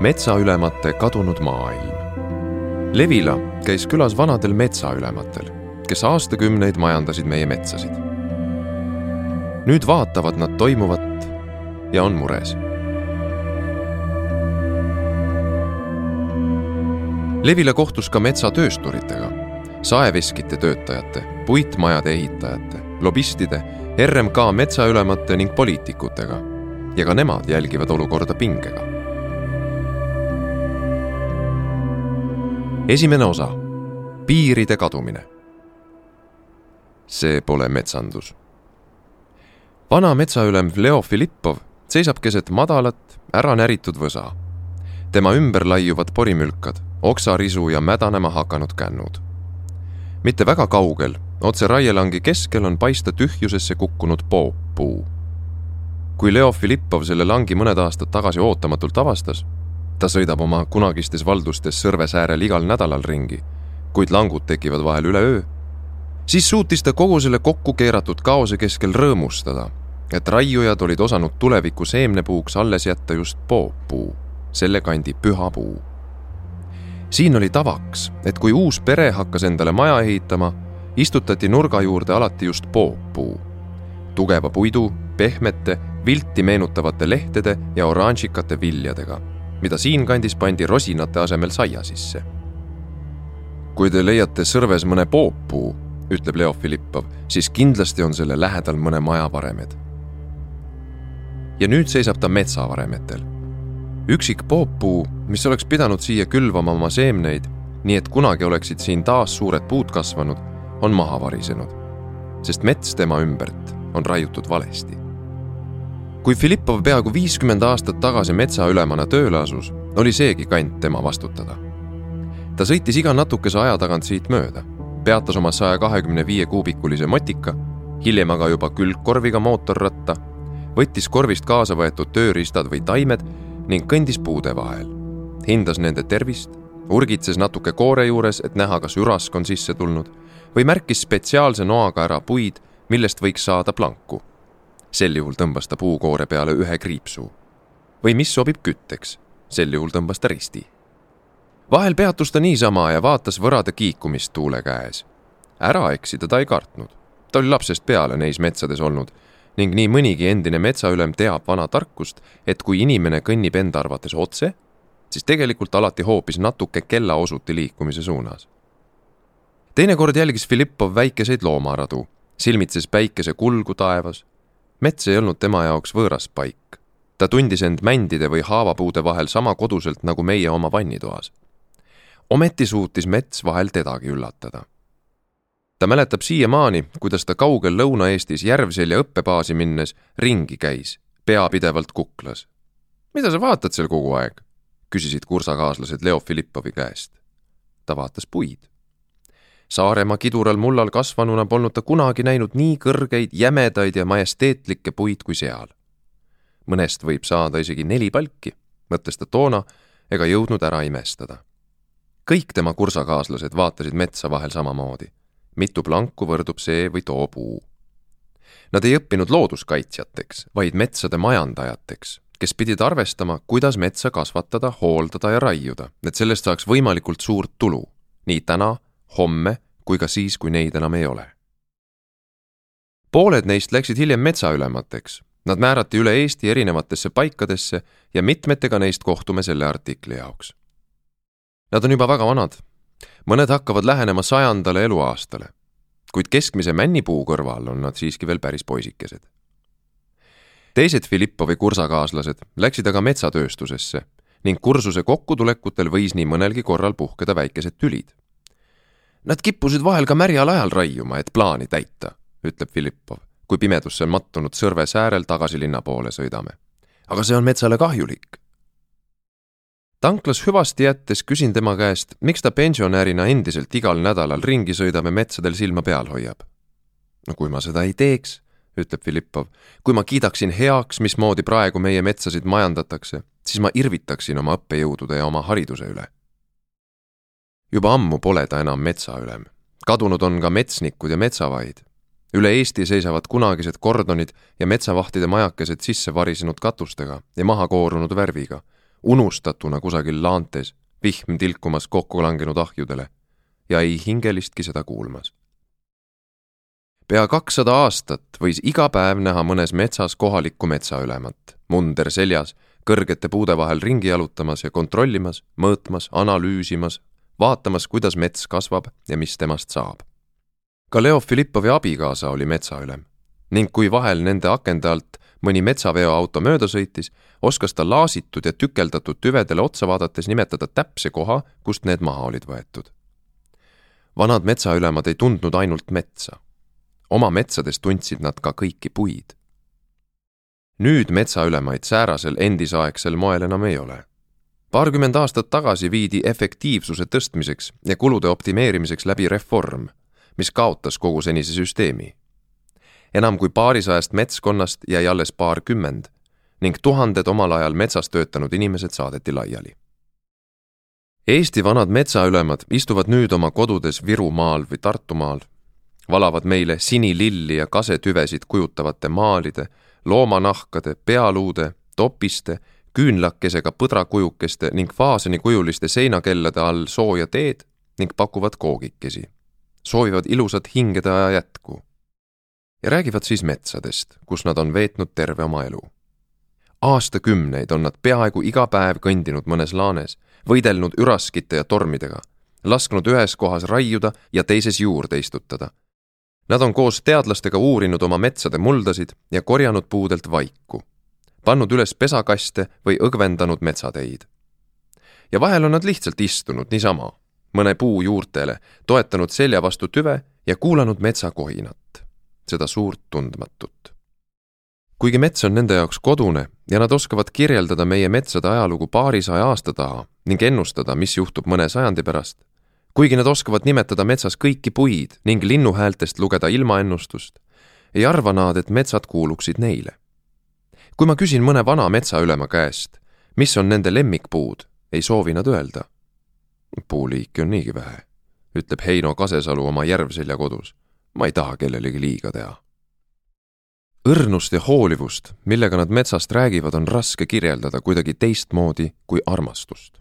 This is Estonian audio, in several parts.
metsaülemate kadunud maailm. Levila käis külas vanadel metsaülematel, kes aastakümneid majandasid meie metsasid. nüüd vaatavad nad toimuvat ja on mures. Levila kohtus ka metsatöösturitega, saeveskite töötajate, puitmajade ehitajate, lobistide, RMK metsaülemate ning poliitikutega ja ka nemad jälgivad olukorda pingega esimene osa, piiride kadumine. see pole metsandus. vana metsaülem Leo Filippov seisab keset madalat, ära näritud võsa. tema ümber laiuvad porimülkad, oksarisu ja mädanema hakanud kännud. mitte väga kaugel, otse raielangi keskel on paista tühjusesse kukkunud pooppuu. kui Leo Filippov selle langi mõned aastad tagasi ootamatult avastas, ta sõidab oma kunagistes valdustes Sõrves äärel igal nädalal ringi, kuid langud tekivad vahel üleöö. siis suutis ta kogu selle kokku keeratud kaose keskel rõõmustada, et raiujad olid osanud tuleviku seemnepuuks alles jätta just pooppuu, selle kandi püha puu. siin oli tavaks, et kui uus pere hakkas endale maja ehitama, istutati nurga juurde alati just pooppuu. tugeva puidu, pehmete, vilti meenutavate lehtede ja oranžikate viljadega mida siinkandis pandi rosinate asemel saia sisse. kui te leiate Sõrves mõne pooppuu, ütleb Leo Filippov, siis kindlasti on selle lähedal mõne maja varemed. ja nüüd seisab ta metsavaremetel. üksik pooppuu, mis oleks pidanud siia külvama oma seemneid, nii et kunagi oleksid siin taas suured puud kasvanud, on maha varisenud. sest mets tema ümbert on raiutud valesti kui Filippov peaaegu viiskümmend aastat tagasi metsaülemana tööle asus, oli seegi kant tema vastutada. ta sõitis iga natukese aja tagant siit mööda, peatas oma saja kahekümne viie kuubikulise motika, hiljem aga juba külgkorviga mootorratta, võttis korvist kaasa võetud tööriistad või taimed ning kõndis puude vahel. hindas nende tervist, urgitses natuke koore juures, et näha, kas ürask on sisse tulnud või märkis spetsiaalse noaga ära puid, millest võiks saada planku sel juhul tõmbas ta puukoore peale ühe kriipsu. või mis sobib kütteks, sel juhul tõmbas ta risti. vahel peatus ta niisama ja vaatas võrade kiikumist tuule käes. ära eksida ta ei kartnud. ta oli lapsest peale neis metsades olnud ning nii mõnigi endine metsaülem teab vana tarkust, et kui inimene kõnnib enda arvates otse, siis tegelikult alati hoopis natuke kellaosuti liikumise suunas. teinekord jälgis Filippov väikeseid loomaradu, silmitses päikese kulgu taevas mets ei olnud tema jaoks võõras paik. ta tundis end mändide või haavapuude vahel sama koduselt nagu meie oma vannitoas. ometi suutis mets vahel tedagi üllatada. ta mäletab siiamaani, kuidas ta kaugel Lõuna-Eestis Järvselja õppebaasi minnes ringi käis, pea pidevalt kuklas. mida sa vaatad seal kogu aeg? küsisid kursakaaslased Leo Filippovi käest. ta vaatas puid Saaremaa kidural mullal kasvanuna polnud ta kunagi näinud nii kõrgeid, jämedaid ja majesteetlikke puid kui seal. mõnest võib saada isegi neli palki, mõtles ta toona ega jõudnud ära imestada. kõik tema kursakaaslased vaatasid metsa vahel samamoodi. mitu planku võrdub see või too puu. Nad ei õppinud looduskaitsjateks, vaid metsade majandajateks, kes pidid arvestama, kuidas metsa kasvatada, hooldada ja raiuda, et sellest saaks võimalikult suurt tulu, nii täna homme kui ka siis, kui neid enam ei ole. pooled neist läksid hiljem metsaülemateks. Nad määrati üle Eesti erinevatesse paikadesse ja mitmetega neist kohtume selle artikli jaoks. Nad on juba väga vanad. mõned hakkavad lähenema sajandale eluaastale, kuid keskmise männipuu kõrval on nad siiski veel päris poisikesed. teised Filippovi kursakaaslased läksid aga metsatööstusesse ning kursuse kokkutulekutel võis nii mõnelgi korral puhkeda väikesed tülid Nad kippusid vahel ka märjal ajal raiuma, et plaani täita, ütleb Filippov, kui pimedusse on mattunud Sõrve säärel tagasi linna poole sõidame. aga see on metsale kahjulik. tanklas hüvasti jättes küsin tema käest, miks ta pensionärina endiselt igal nädalal ringi sõidab ja metsadel silma peal hoiab. no kui ma seda ei teeks, ütleb Filippov, kui ma kiidaksin heaks, mismoodi praegu meie metsasid majandatakse, siis ma irvitaksin oma õppejõudude ja oma hariduse üle juba ammu pole ta enam metsaülem. kadunud on ka metsnikud ja metsavaid. üle Eesti seisavad kunagised kordonid ja metsavahtide majakesed sisse varisenud katustega ja maha koorunud värviga, unustatuna kusagil laantes, vihm tilkumas kokku langenud ahjudele ja ei hingelistki seda kuulmas. pea kakssada aastat võis iga päev näha mõnes metsas kohalikku metsaülemat, munder seljas, kõrgete puude vahel ringi jalutamas ja kontrollimas, mõõtmas, analüüsimas, vaatamas, kuidas mets kasvab ja mis temast saab. ka Leo Filippovi abikaasa oli metsaülem ning kui vahel nende akende alt mõni metsaveoauto mööda sõitis, oskas ta laasitud ja tükeldatud tüvedele otsa vaadates nimetada täpse koha, kust need maha olid võetud. vanad metsaülemad ei tundnud ainult metsa. oma metsades tundsid nad ka kõiki puid. nüüd metsaülemaid säärasel endisaegsel moel enam ei ole. Paarkümmend aastat tagasi viidi efektiivsuse tõstmiseks ja kulude optimeerimiseks läbi reform, mis kaotas kogu senise süsteemi enam kui paarisajast metskonnast jäi alles paarkümmend ning tuhanded omal ajal metsas töötanud inimesed saadeti laiali. Eesti vanad metsaülemad istuvad nüüd oma kodudes Virumaal või Tartumaal, valavad meile sinililli ja kasetüvesid kujutavate maalide, loomanahkade, pealuude, topiste, küünlakesega põdrakujukeste ning faasenikujuliste seinakellade all sooja teed ning pakuvad koogikesi. soovivad ilusat hingede aja jätku ja räägivad siis metsadest, kus nad on veetnud terve oma elu. aastakümneid on nad peaaegu iga päev kõndinud mõnes laanes, võidelnud üraskite ja tormidega, lasknud ühes kohas raiuda ja teises juurde istutada. Nad on koos teadlastega uurinud oma metsade muldasid ja korjanud puudelt vaiku, pannud üles pesakaste või õgvendanud metsateid. ja vahel on nad lihtsalt istunud niisama, mõne puu juurtele, toetanud selja vastu tüve ja kuulanud metsa kohinat seda suurt tundmatut. kuigi mets on nende jaoks kodune ja nad oskavad kirjeldada meie metsade ajalugu paarisaja aasta taha ning ennustada, mis juhtub mõne sajandi pärast, kuigi nad oskavad nimetada metsas kõiki puid ning linnuhäältest lugeda ilmaennustust, ei arva nad, et metsad kuuluksid neile. Kui ma küsin mõne vana metsaülema käest, mis on nende lemmikpuud, ei soovi nad öelda. puuliiki on niigi vähe, ütleb Heino Kasesalu oma Järvselja kodus ma ei taha kellelegi liiga teha. õrnust ja hoolivust, millega nad metsast räägivad, on raske kirjeldada kuidagi teistmoodi kui armastust.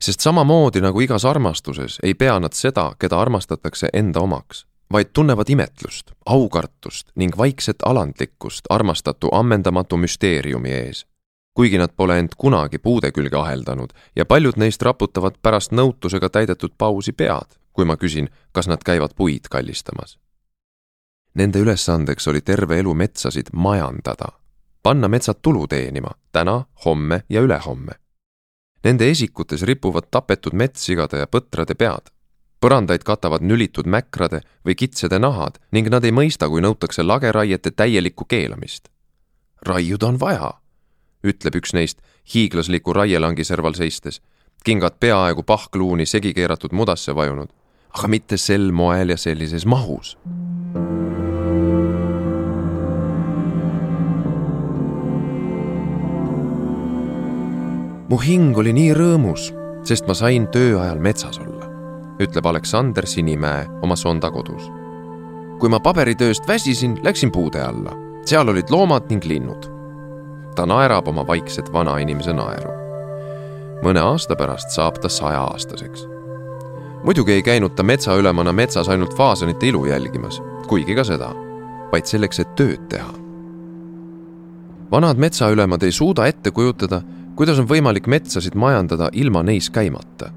sest samamoodi nagu igas armastuses ei pea nad seda, keda armastatakse, enda omaks, vaid tunnevad imetlust, aukartust ning vaikset alandlikkust armastatu ammendamatu müsteeriumi ees kuigi nad pole end kunagi puude külge aheldanud ja paljud neist raputavad pärast nõutusega täidetud pausi pead, kui ma küsin, kas nad käivad puid kallistamas. Nende ülesandeks oli terve elu metsasid majandada, panna metsad tulu teenima täna, homme ja ülehomme. Nende esikutes ripuvad tapetud metssigade ja põtrade pead. Põrandaid katavad nülitud mäkrade või kitsede nahad ning nad ei mõista, kui nõutakse lageraiete täielikku keelamist. raiuda on vaja, ütleb üks neist hiiglasliku raielangi serval seistes, kingad peaaegu pahkluuni segi keeratud mudasse vajunud aga mitte sel moel ja sellises mahus. mu hing oli nii rõõmus, sest ma sain töö ajal metsas olla, ütleb Aleksander Sinimäe oma Sonda kodus. kui ma paberitööst väsisin, läksin puude alla, seal olid loomad ning linnud. ta naerab oma vaikset vanainimese naeru. mõne aasta pärast saab ta sajaaastaseks muidugi ei käinud ta metsaülemana metsas ainult faasanite ilu jälgimas, kuigi ka seda, vaid selleks, et tööd teha. vanad metsaülemad ei suuda ette kujutada, kuidas on võimalik metsasid majandada ilma neis käimata.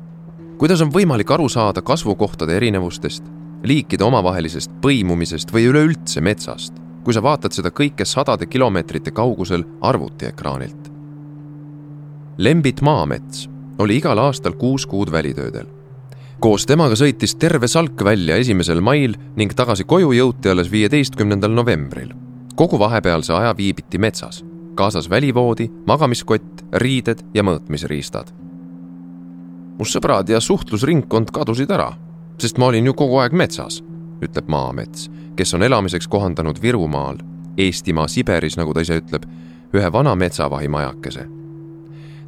Kuidas on võimalik aru saada kasvukohtade erinevustest, liikide omavahelisest põimumisest või üleüldse metsast, kui sa vaatad seda kõike sadade kilomeetrite kaugusel arvutiekraanilt. Lembit Maamets oli igal aastal kuus kuud välitöödel koos temaga sõitis terve salk välja esimesel mail ning tagasi koju jõuti alles viieteistkümnendal novembril. kogu vahepealse aja viibiti metsas, kaasas välivoodi, magamiskott, riided ja mõõtmisriistad. Mu sõbrad ja suhtlusringkond kadusid ära, sest ma olin ju kogu aeg metsas, ütleb Maamets, kes on elamiseks kohandanud Virumaal, Eestimaa Siberis, nagu ta ise ütleb, ühe vana metsavahi majakese.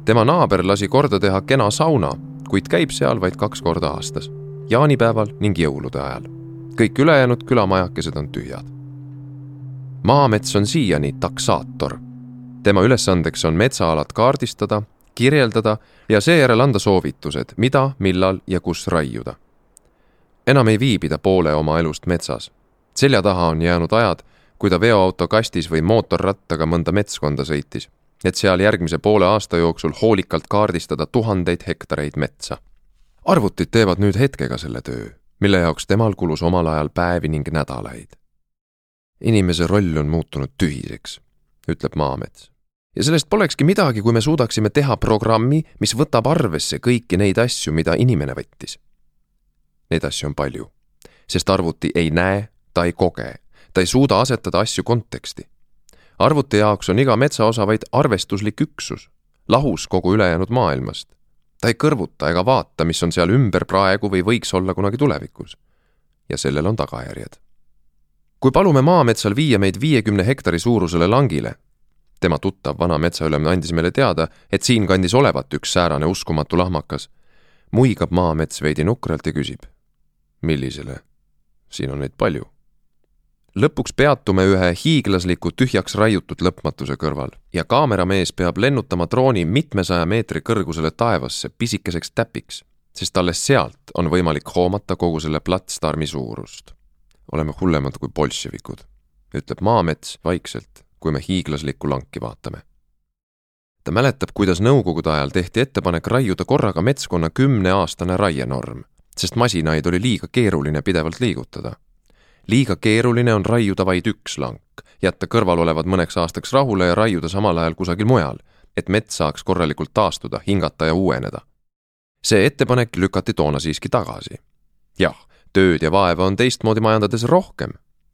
tema naaber lasi korda teha kena sauna kuid käib seal vaid kaks korda aastas, jaanipäeval ning jõulude ajal. kõik ülejäänud külamajakesed on tühjad. maamets on siiani taksaator. tema ülesandeks on metsaalad kaardistada, kirjeldada ja seejärel anda soovitused, mida, millal ja kus raiuda. enam ei viibi ta poole oma elust metsas. selja taha on jäänud ajad, kui ta veoauto kastis või mootorrattaga mõnda metskonda sõitis, et seal järgmise poole aasta jooksul hoolikalt kaardistada tuhandeid hektareid metsa. arvutid teevad nüüd hetkega selle töö, mille jaoks temal kulus omal ajal päevi ning nädalaid. inimese roll on muutunud tühiseks, ütleb Maamets ja sellest polekski midagi, kui me suudaksime teha programmi, mis võtab arvesse kõiki neid asju, mida inimene võttis. Neid asju on palju, sest arvuti ei näe, ta ei koge, ta ei suuda asetada asju konteksti. arvuti jaoks on iga metsaosa vaid arvestuslik üksus, lahus kogu ülejäänud maailmast. ta ei kõrvuta ega vaata, mis on seal ümber praegu või võiks olla kunagi tulevikus. ja sellel on tagajärjed. kui palume maametsal viia meid viiekümne hektari suurusele langile, tema tuttav vana metsaülem andis meile teada, et siinkandis olevat üks säärane uskumatu lahmakas. muigab maamets veidi nukralt ja küsib. millisele? siin on neid palju. lõpuks peatume ühe hiiglasliku tühjaks raiutud lõpmatuse kõrval ja kaameramees peab lennutama drooni mitmesaja meetri kõrgusele taevasse pisikeseks täpiks, sest alles sealt on võimalik hoomata kogu selle platsdarmi suurust. oleme hullemad kui bolševikud, ütleb maamets vaikselt kui me hiiglaslikku lanki vaatame. ta mäletab, kuidas nõukogude ajal tehti ettepanek raiuda korraga metskonna kümneaastane raienorm, sest masinaid oli liiga keeruline pidevalt liigutada. liiga keeruline on raiuda vaid üks lank, jätta kõrval olevad mõneks aastaks rahule ja raiuda samal ajal kusagil mujal, et mets saaks korralikult taastuda, hingata ja uueneda. see ettepanek lükati toona siiski tagasi. jah, tööd ja vaeva on teistmoodi majandades rohkem,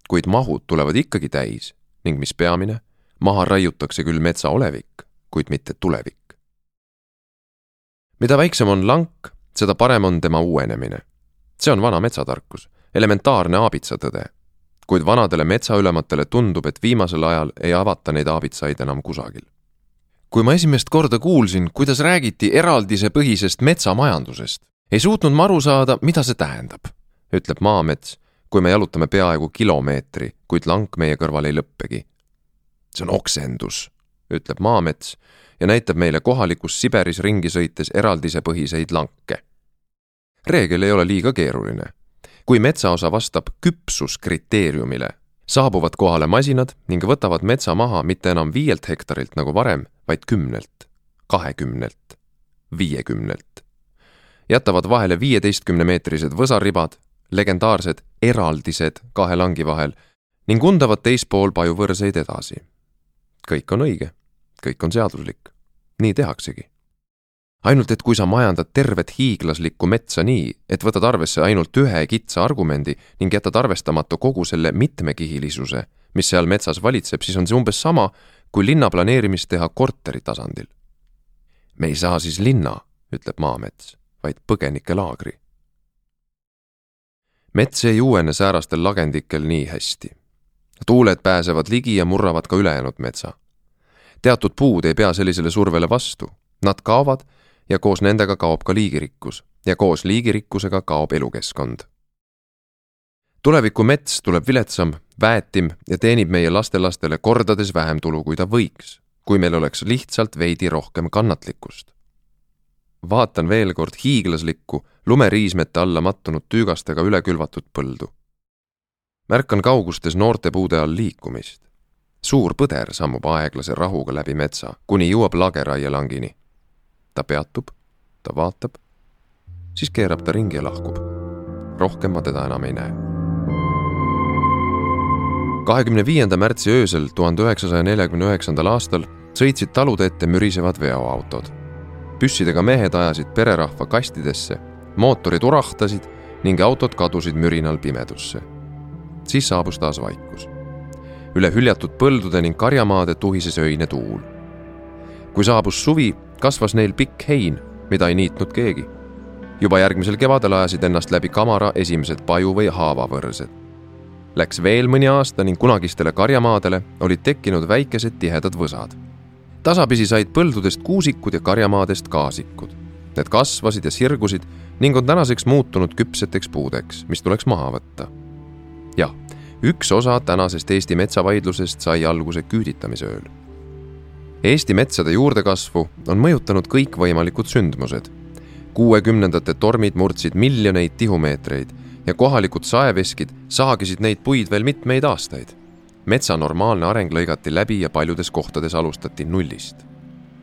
kuid mahud tulevad ikkagi täis ning mis peamine, maha raiutakse küll metsa olevik, kuid mitte tulevik. mida väiksem on lank, seda parem on tema uuenemine. see on vana metsatarkus, elementaarne aabitsatõde. kuid vanadele metsaülematele tundub, et viimasel ajal ei avata neid aabitsaid enam kusagil. kui ma esimest korda kuulsin, kuidas räägiti eraldisepõhisest metsamajandusest, ei suutnud ma aru saada, mida see tähendab, ütleb Maamets kui me jalutame peaaegu kilomeetri, kuid lank meie kõrval ei lõppegi. see on oksendus, ütleb Maamets ja näitab meile kohalikus Siberis ringi sõites eraldisepõhiseid lanke. reegel ei ole liiga keeruline. kui metsaosa vastab küpsuskriteeriumile, saabuvad kohale masinad ning võtavad metsa maha mitte enam viielt hektarilt nagu varem, vaid kümnelt, kahekümnelt, viiekümnelt. jätavad vahele viieteistkümnemeetrised võsaribad legendaarsed eraldised kahe langi vahel ning undavad teispool pajuvõrseid edasi. kõik on õige, kõik on seaduslik, nii tehaksegi. ainult et kui sa majandad tervet hiiglaslikku metsa nii, et võtad arvesse ainult ühe kitsa argumendi ning jätad arvestamata kogu selle mitmekihilisuse, mis seal metsas valitseb, siis on see umbes sama, kui linna planeerimist teha korteri tasandil. me ei saa siis linna, ütleb Maamets, vaid põgenikelaagri mets ei uuene säärastel lagendikel nii hästi. Tuuled pääsevad ligi ja murravad ka ülejäänud metsa. teatud puud ei pea sellisele survele vastu, nad kaovad ja koos nendega kaob ka liigirikkus ja koos liigirikkusega kaob elukeskkond. tuleviku mets tuleb viletsam, väetim ja teenib meie lastelastele kordades vähem tulu, kui ta võiks, kui meil oleks lihtsalt veidi rohkem kannatlikkust vaatan veel kord hiiglaslikku, lumeriismete alla mattunud tüügastega üle külvatud põldu. Märkan kaugustes noorte puude all liikumist. suur põder sammub aeglase rahuga läbi metsa, kuni jõuab lageraielangini. ta peatub, ta vaatab, siis keerab ta ringi ja lahkub. rohkem ma teda enam ei näe. kahekümne viienda märtsi öösel tuhande üheksasaja neljakümne üheksandal aastal sõitsid talude ette mürisevad veoautod püssidega mehed ajasid pererahva kastidesse, mootorid urahtasid ning autod kadusid mürinal pimedusse. Siis saabus taas vaikus. üle hüljatud põldude ning karjamaade tuhises öine tuul. kui saabus suvi, kasvas neil pikk hein, mida ei niitnud keegi. juba järgmisel kevadel ajasid ennast läbi kamara esimesed paju- või haavavõrsed. Läks veel mõni aasta ning kunagistele karjamaadele olid tekkinud väikesed tihedad võsad tasapisi said põldudest kuusikud ja karjamaadest kaasikud. Need kasvasid ja sirgusid ning on tänaseks muutunud küpseteks puudeks, mis tuleks maha võtta. Jah, üks osa tänasest Eesti metsavaidlusest sai alguse küüditamisööl. Eesti metsade juurdekasvu on mõjutanud kõikvõimalikud sündmused. kuuekümnendate tormid murdsid miljoneid tihumeetreid ja kohalikud saeveskid saagisid neid puid veel mitmeid aastaid. metsa normaalne areng lõigati läbi ja paljudes kohtades alustati nullist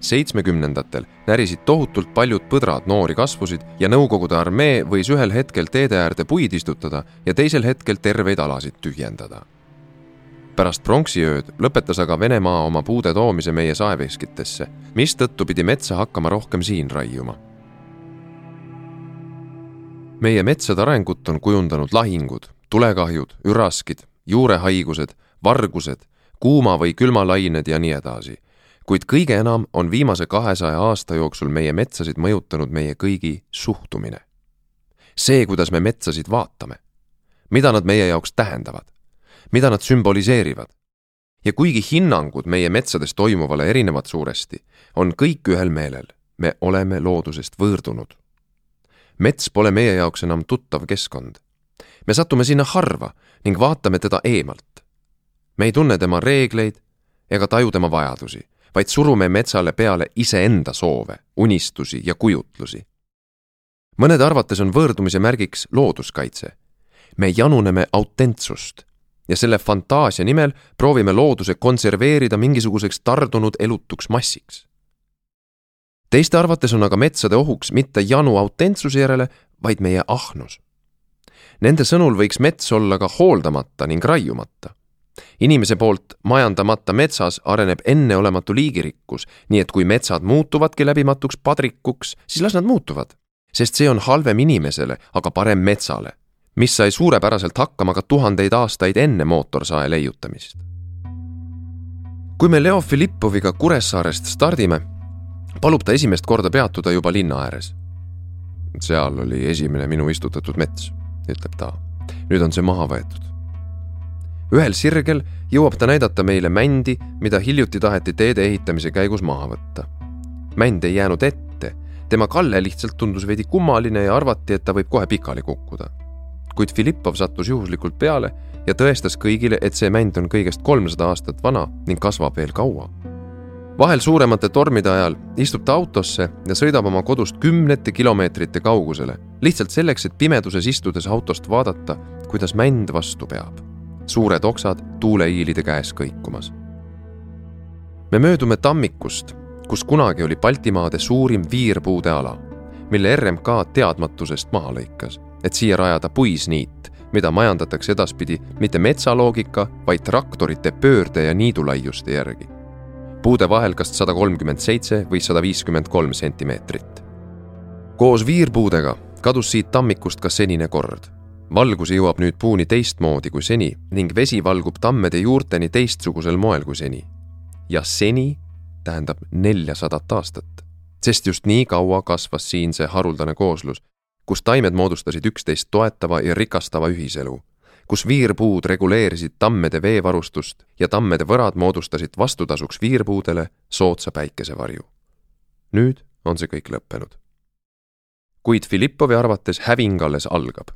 seitsmekümnendatel närisid tohutult paljud põdrad noori kasvusid ja Nõukogude armee võis ühel hetkel teede äärde puid istutada ja teisel hetkel terveid alasid tühjendada. pärast pronksiööd lõpetas aga Venemaa oma puude toomise meie saeveskitesse, mistõttu pidi metsa hakkama rohkem siin raiuma. meie metsade arengut on kujundanud lahingud, tulekahjud, üraskid, juurehaigused, vargused, kuuma või külmalained ja nii edasi kuid kõige enam on viimase kahesaja aasta jooksul meie metsasid mõjutanud meie kõigi suhtumine. see, kuidas me metsasid vaatame, mida nad meie jaoks tähendavad, mida nad sümboliseerivad. ja kuigi hinnangud meie metsades toimuvale erinevad suuresti, on kõik ühel meelel, me oleme loodusest võõrdunud. mets pole meie jaoks enam tuttav keskkond. me satume sinna harva ning vaatame teda eemalt. me ei tunne tema reegleid ega taju tema vajadusi vaid surume metsale peale iseenda soove, unistusi ja kujutlusi. mõnede arvates on võõrdumise märgiks looduskaitse. me januneme autentsust ja selle fantaasia nimel proovime looduse konserveerida mingisuguseks tardunud elutuks massiks. teiste arvates on aga metsade ohuks mitte janu autentsuse järele, vaid meie ahnus. Nende sõnul võiks mets olla ka hooldamata ning raiumata inimese poolt majandamata metsas areneb enneolematu liigirikkus, nii et kui metsad muutuvadki läbimatuks padrikuks, siis las nad muutuvad. sest see on halvem inimesele, aga parem metsale, mis sai suurepäraselt hakkama ka tuhandeid aastaid enne mootorsae leiutamist. kui me Leo Filippoviga Kuressaarest stardime, palub ta esimest korda peatuda juba linna ääres. seal oli esimene minu istutatud mets, ütleb ta. nüüd on see maha võetud ühel sirgel jõuab ta näidata meile mändi, mida hiljuti taheti teede ehitamise käigus maha võtta. mänd ei jäänud ette, tema kalle lihtsalt tundus veidi kummaline ja arvati, et ta võib kohe pikali kukkuda. kuid Filippov sattus juhuslikult peale ja tõestas kõigile, et see mänd on kõigest kolmsada aastat vana ning kasvab veel kaua. vahel suuremate tormide ajal istub ta autosse ja sõidab oma kodust kümnete kilomeetrite kaugusele, lihtsalt selleks, et pimeduses istudes autost vaadata, kuidas mänd vastu peab suured oksad tuuleiilide käes kõikumas. me möödume tammikust, kus kunagi oli Baltimaade suurim viirpuude ala, mille RMK teadmatusest maha lõikas, et siia rajada puisniit, mida majandatakse edaspidi mitte metsaloogika, vaid traktorite pöörde ja niidulaiuste järgi. puude vahel kas sada kolmkümmend seitse või sada viiskümmend kolm sentimeetrit. koos viirpuudega kadus siit tammikust ka senine kord valgus jõuab nüüd puuni teistmoodi kui seni ning vesi valgub tammede juurteni teistsugusel moel kui seni. ja seni tähendab neljasadat aastat, sest just nii kaua kasvas siin see haruldane kooslus, kus taimed moodustasid üksteist toetava ja rikastava ühiselu, kus viirpuud reguleerisid tammede veevarustust ja tammede võrad moodustasid vastutasuks viirpuudele soodsa päikesevarju. nüüd on see kõik lõppenud. kuid Filippovi arvates häving alles algab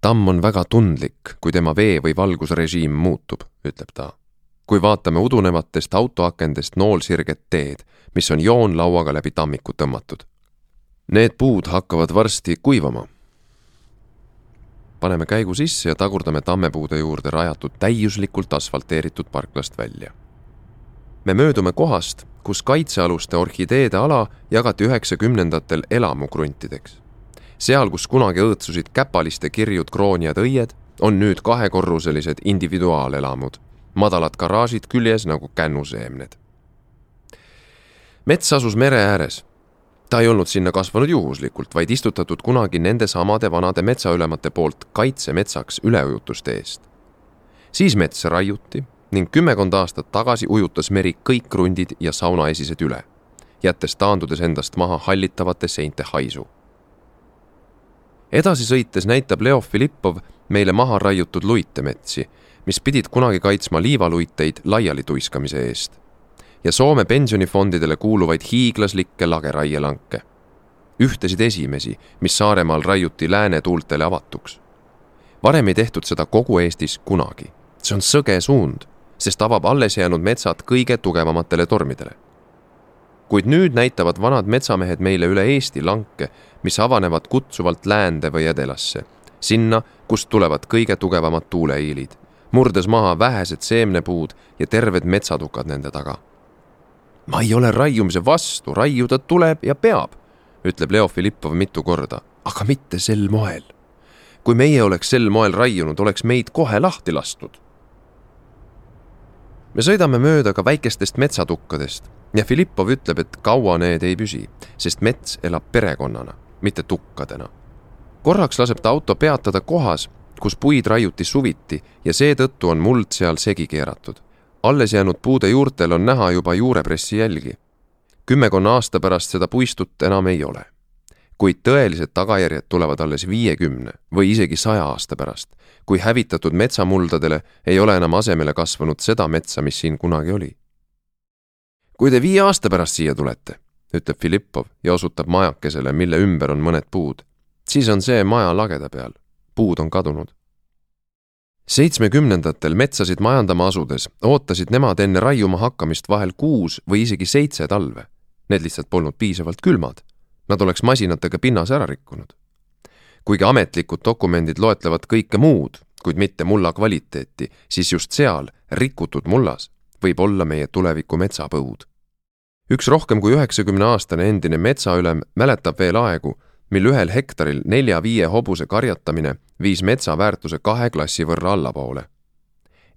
tamm on väga tundlik, kui tema vee- või valgusrežiim muutub, ütleb ta. kui vaatame udunevatest autoakendest noolsirget teed, mis on joonlauaga läbi tammiku tõmmatud. Need puud hakkavad varsti kuivama. paneme käigu sisse ja tagurdame tammepuude juurde rajatud täiuslikult asfalteeritud parklast välja. me möödume kohast, kus kaitsealuste orhideede ala jagati üheksakümnendatel elamukruntideks seal, kus kunagi õõtsusid käpaliste kirjud krooniad õied, on nüüd kahekorruselised individuaalelamud, madalad garaažid küljes nagu kännuseemned. mets asus mere ääres. ta ei olnud sinna kasvanud juhuslikult, vaid istutatud kunagi nende samade vanade metsaülemate poolt kaitsemetsaks üleujutuste eest. siis metsa raiuti ning kümmekond aastat tagasi ujutas meri kõik krundid ja saunaesised üle, jättes taandudes endast maha hallitavate seinte haisu edasi sõites näitab Leo Filippov meile maha raiutud luitemetsi, mis pidid kunagi kaitsma liivaluiteid laialituiskamise eest ja Soome pensionifondidele kuuluvaid hiiglaslikke lageraielanke. ühtesid esimesi, mis Saaremaal raiuti lääne tuultele avatuks. varem ei tehtud seda kogu Eestis kunagi. see on sõge suund, sest avab alles jäänud metsad kõige tugevamatele tormidele. Kuid nüüd näitavad vanad metsamehed meile üle Eesti lanke, mis avanevad kutsuvalt läände või edelasse, sinna, kust tulevad kõige tugevamad tuuleiilid, murdes maha vähesed seemnepuud ja terved metsatukad nende taga. ma ei ole raiumise vastu, raiuda tuleb ja peab, ütleb Leo Filippov mitu korda, aga mitte sel moel. kui meie oleks sel moel raiunud, oleks meid kohe lahti lastud me sõidame mööda ka väikestest metsatukkadest ja Filippov ütleb, et kaua need ei püsi, sest mets elab perekonnana, mitte tukkadena. korraks laseb ta auto peatada kohas, kus puid raiuti suviti ja seetõttu on muld seal segi keeratud. alles jäänud puude juurtel on näha juba juurepressi jälgi. kümmekonna aasta pärast seda puistut enam ei ole kuid tõelised tagajärjed tulevad alles viiekümne või isegi saja aasta pärast, kui hävitatud metsamuldadele ei ole enam asemele kasvanud seda metsa, mis siin kunagi oli. Kui te viie aasta pärast siia tulete, ütleb Filippov ja osutab majakesele, mille ümber on mõned puud, siis on see maja lageda peal, puud on kadunud. seitsmekümnendatel metsasid majandama asudes ootasid nemad enne raiuma hakkamist vahel kuus või isegi seitse talve. Need lihtsalt polnud piisavalt külmad Nad oleks masinatega pinnase ära rikkunud. kuigi ametlikud dokumendid loetlevad kõike muud, kuid mitte mulla kvaliteeti, siis just seal, rikutud mullas, võib olla meie tuleviku metsapõud. Üks rohkem kui üheksakümne aastane endine metsaülem mäletab veel aegu, mil ühel hektaril nelja-viie hobuse karjatamine viis metsa väärtuse kahe klassi võrra allapoole.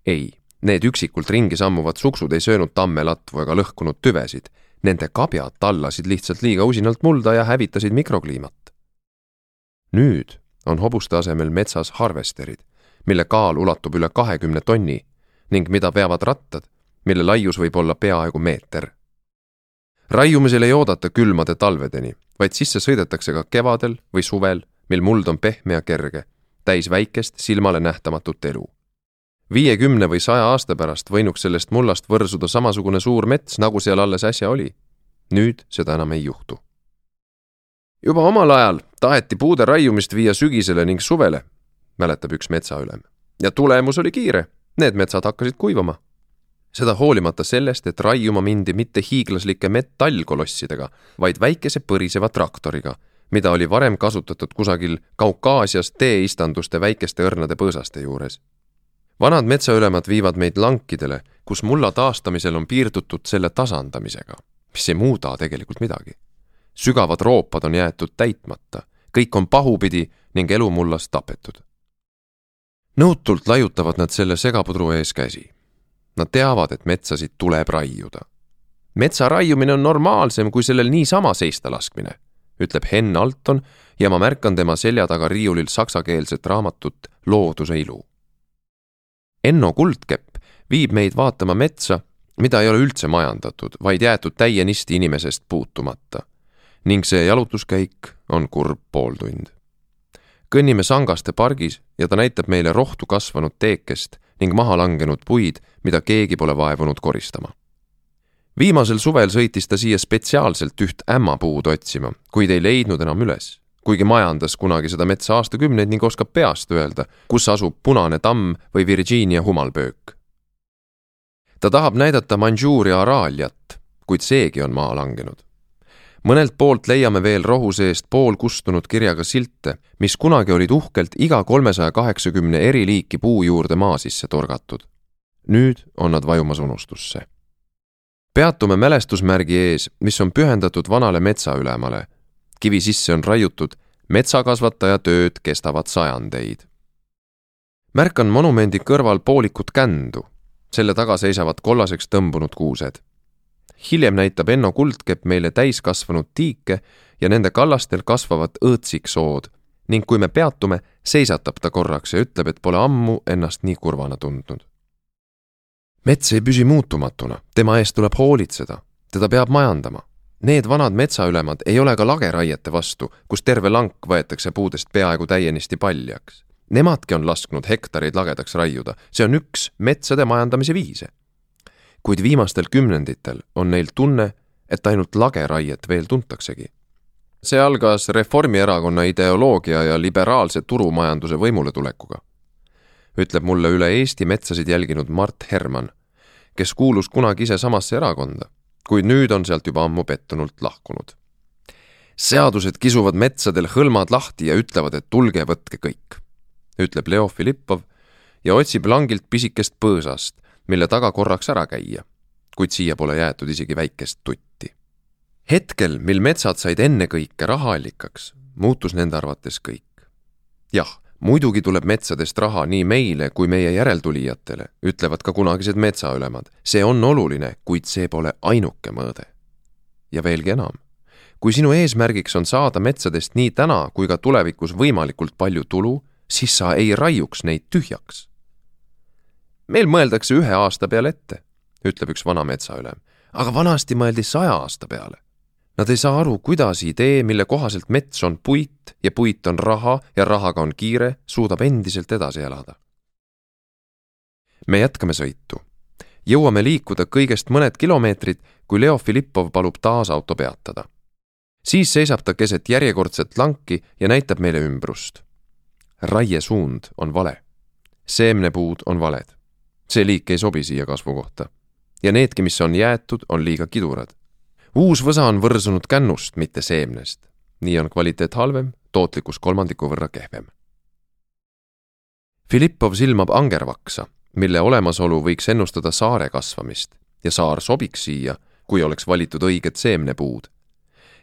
ei, need üksikult ringi sammuvad suksud ei söönud tammelatvu ega lõhkunud tüvesid Nende kabjad tallasid lihtsalt liiga usinalt mulda ja hävitasid mikrokliimat. nüüd on hobuste asemel metsas harvesterid, mille kaal ulatub üle kahekümne tonni ning mida veavad rattad, mille laius võib olla peaaegu meeter. Raiumisel ei oodata külmade talvedeni, vaid sisse sõidetakse ka kevadel või suvel, mil muld on pehme ja kerge, täis väikest silmale nähtamatut elu viiekümne või saja aasta pärast võinuks sellest mullast võrsuda samasugune suur mets, nagu seal alles äsja oli. nüüd seda enam ei juhtu. juba omal ajal taheti puude raiumist viia sügisele ning suvele, mäletab üks metsaülem. ja tulemus oli kiire, need metsad hakkasid kuivama. Seda hoolimata sellest, et raiuma mindi mitte hiiglaslike metallkolossidega, vaid väikese põriseva traktoriga, mida oli varem kasutatud kusagil Kaukaasias teeistanduste väikeste õrnade põõsaste juures vanad metsaülemad viivad meid lankidele, kus mulla taastamisel on piirdutud selle tasandamisega, mis ei muuda tegelikult midagi. sügavad roopad on jäetud täitmata, kõik on pahupidi ning elu mullas tapetud. nõutult laiutavad nad selle segapudru ees käsi. Nad teavad, et metsasid tuleb raiuda. metsa raiumine on normaalsem kui sellel niisama seista laskmine, ütleb Henn Alton ja ma märkan tema selja taga riiulil saksakeelset raamatut Looduse ilu Enno Kuldkepp viib meid vaatama metsa, mida ei ole üldse majandatud, vaid jäetud täienisti inimesest puutumata. ning see jalutuskäik on kurb pooltund. Kõnnime Sangaste pargis ja ta näitab meile rohtu kasvanud teekest ning maha langenud puid, mida keegi pole vaevunud koristama. viimasel suvel sõitis ta siia spetsiaalselt üht ämmapuud otsima, kuid ei leidnud enam üles kuigi majandas kunagi seda metsa aastakümneid ning oskab peast öelda, kus asub Punane tamm või Virginia humalpöök. ta tahab näidata Mandžuuria araaliat, kuid seegi on maha langenud. Mõnelt poolt leiame veel rohu seest poolkustunud kirjaga silte, mis kunagi olid uhkelt iga kolmesaja kaheksakümne eri liiki puu juurde maa sisse torgatud. nüüd on nad vajumas unustusse peatume mälestusmärgi ees, mis on pühendatud vanale metsaülemale kivi sisse on raiutud, metsakasvataja tööd kestavad sajandeid. märkan monumendi kõrval poolikut kändu, selle taga seisavad kollaseks tõmbunud kuused. Hiljem näitab Enno Kuldkepp meile täiskasvanud tiike ja nende kallastel kasvavad õõtsiksood ning kui me peatume, seisatab ta korraks ja ütleb, et pole ammu ennast nii kurvana tundnud. mets ei püsi muutumatuna, tema eest tuleb hoolitseda, teda peab majandama Need vanad metsaülemad ei ole ka lageraiete vastu, kus terve lank võetakse puudest peaaegu täienisti paljaks. Nemadki on lasknud hektareid lagedaks raiuda, see on üks metsade majandamise viise. Kuid viimastel kümnenditel on neil tunne, et ainult lageraiet veel tuntaksegi. see algas Reformierakonna ideoloogia ja liberaalse turumajanduse võimuletulekuga, ütleb mulle üle Eesti metsasid jälginud Mart Herman kes kuulus kunagi ise samasse erakonda, kuid nüüd on sealt juba ammu pettunult lahkunud. seadused kisuvad metsadel hõlmad lahti ja ütlevad, et tulge võtke kõik, ütleb Leo Filippov ja otsib langilt pisikest põõsast, mille taga korraks ära käia, kuid siia pole jäetud isegi väikest tutti. hetkel, mil metsad said ennekõike rahaallikaks, muutus nende arvates kõik. jah muidugi tuleb metsadest raha nii meile kui meie järeltulijatele, ütlevad ka kunagised metsaülemad. see on oluline, kuid see pole ainuke mõõde. ja veelgi enam, kui sinu eesmärgiks on saada metsadest nii täna kui ka tulevikus võimalikult palju tulu, siis sa ei raiuks neid tühjaks. Meil mõeldakse ühe aasta peale ette, ütleb üks vana metsaülem, aga vanasti mõeldi saja aasta peale Nad ei saa aru, kuidas idee, mille kohaselt mets on puit ja puit on raha ja rahaga on kiire, suudab endiselt edasi elada. me jätkame sõitu. jõuame liikuda kõigest mõned kilomeetrid, kui Leo Filippov palub taas auto peatada. siis seisab ta keset järjekordset lanki ja näitab meile ümbrust. raiesuund on vale. seemnepuud on valed. See liik ei sobi siia kasvukohta. ja needki, mis on jäetud, on liiga kidurad uus võsa on võrsunud kännust, mitte seemnest. nii on kvaliteet halvem, tootlikkus kolmandiku võrra kehvem. Filippov silmab angervaksa, mille olemasolu võiks ennustada saare kasvamist ja saar sobiks siia, kui oleks valitud õiged seemnepuud.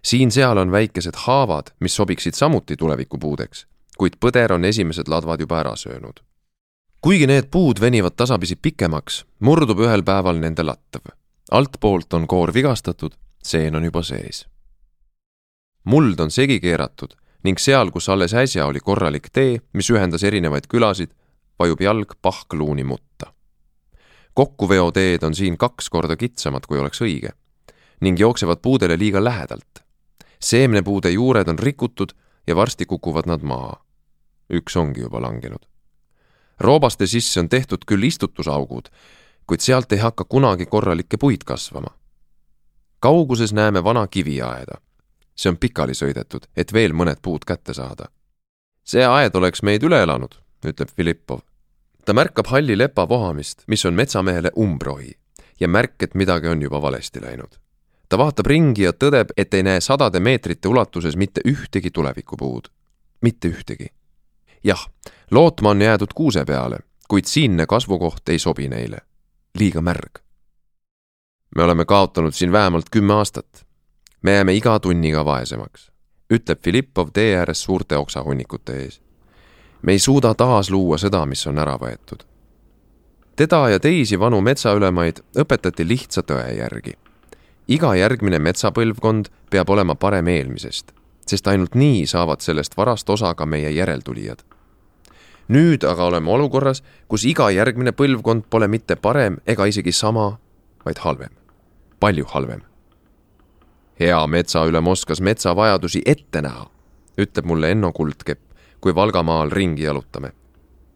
siin-seal on väikesed haavad, mis sobiksid samuti tulevikupuudeks, kuid põder on esimesed ladvad juba ära söönud. Kuigi need puud venivad tasapisi pikemaks, murdub ühel päeval nende latv. altpoolt on koor vigastatud seen on juba sees. muld on segi keeratud ning seal, kus alles äsja oli korralik tee, mis ühendas erinevaid külasid, vajub jalg pahkluuni mutta. kokkuveoteed on siin kaks korda kitsamad, kui oleks õige ning jooksevad puudele liiga lähedalt. seemnepuude juured on rikutud ja varsti kukuvad nad maha. üks ongi juba langenud. Roobaste sisse on tehtud küll istutusaugud, kuid sealt ei hakka kunagi korralikke puid kasvama kauguses näeme vana kiviaeda. see on pikali sõidetud, et veel mõned puud kätte saada. see aed oleks meid üle elanud, ütleb Filippov. ta märkab halli lepa vohamist, mis on metsamehele umbrohi ja märk, et midagi on juba valesti läinud. ta vaatab ringi ja tõdeb, et ei näe sadade meetrite ulatuses mitte ühtegi tulevikupuud. mitte ühtegi. jah, lootma on jäädud kuuse peale, kuid siinne kasvukoht ei sobi neile. liiga märg me oleme kaotanud siin vähemalt kümme aastat. me jääme iga tunniga vaesemaks, ütleb Filippov tee ääres suurte oksahunnikute ees. me ei suuda taas luua seda, mis on ära võetud. teda ja teisi vanu metsaülemaid õpetati lihtsa tõe järgi. iga järgmine metsapõlvkond peab olema parem eelmisest, sest ainult nii saavad sellest varast osa ka meie järeltulijad nüüd aga oleme olukorras, kus iga järgmine põlvkond pole mitte parem ega isegi sama, vaid halvem palju halvem. hea metsaülem oskas metsa vajadusi ette näha, ütleb mulle Enno Kuldkepp, kui Valgamaal ringi jalutame.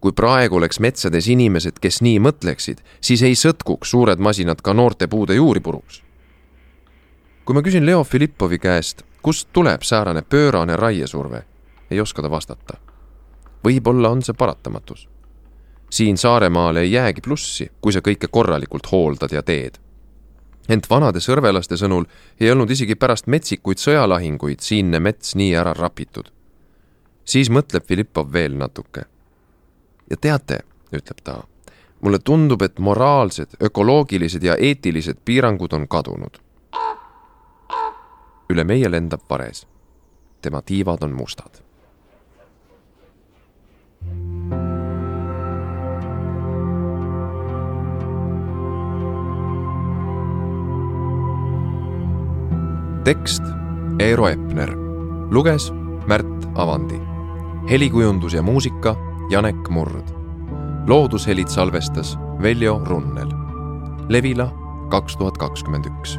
kui praegu oleks metsades inimesed, kes nii mõtleksid, siis ei sõtkuks suured masinad ka noorte puude juuri puruks. kui ma küsin Leo Filippovi käest, kust tuleb säärane pöörane raiesurve, ei oska ta vastata. Võib-olla on see paratamatus siin Saaremaal ei jäägi plussi, kui sa kõike korralikult hooldad ja teed ent vanade sõrvelaste sõnul ei olnud isegi pärast metsikuid sõjalahinguid siinne mets nii ära rapitud. siis mõtleb Filippov veel natuke. ja teate, ütleb ta, mulle tundub, et moraalsed, ökoloogilised ja eetilised piirangud on kadunud. üle meie lendab vares. tema tiivad on mustad tekst Eero Epner, luges Märt Avandi. helikujundus ja muusika Janek Murd. loodushelid salvestas Veljo Runnel. Levila kaks tuhat kakskümmend üks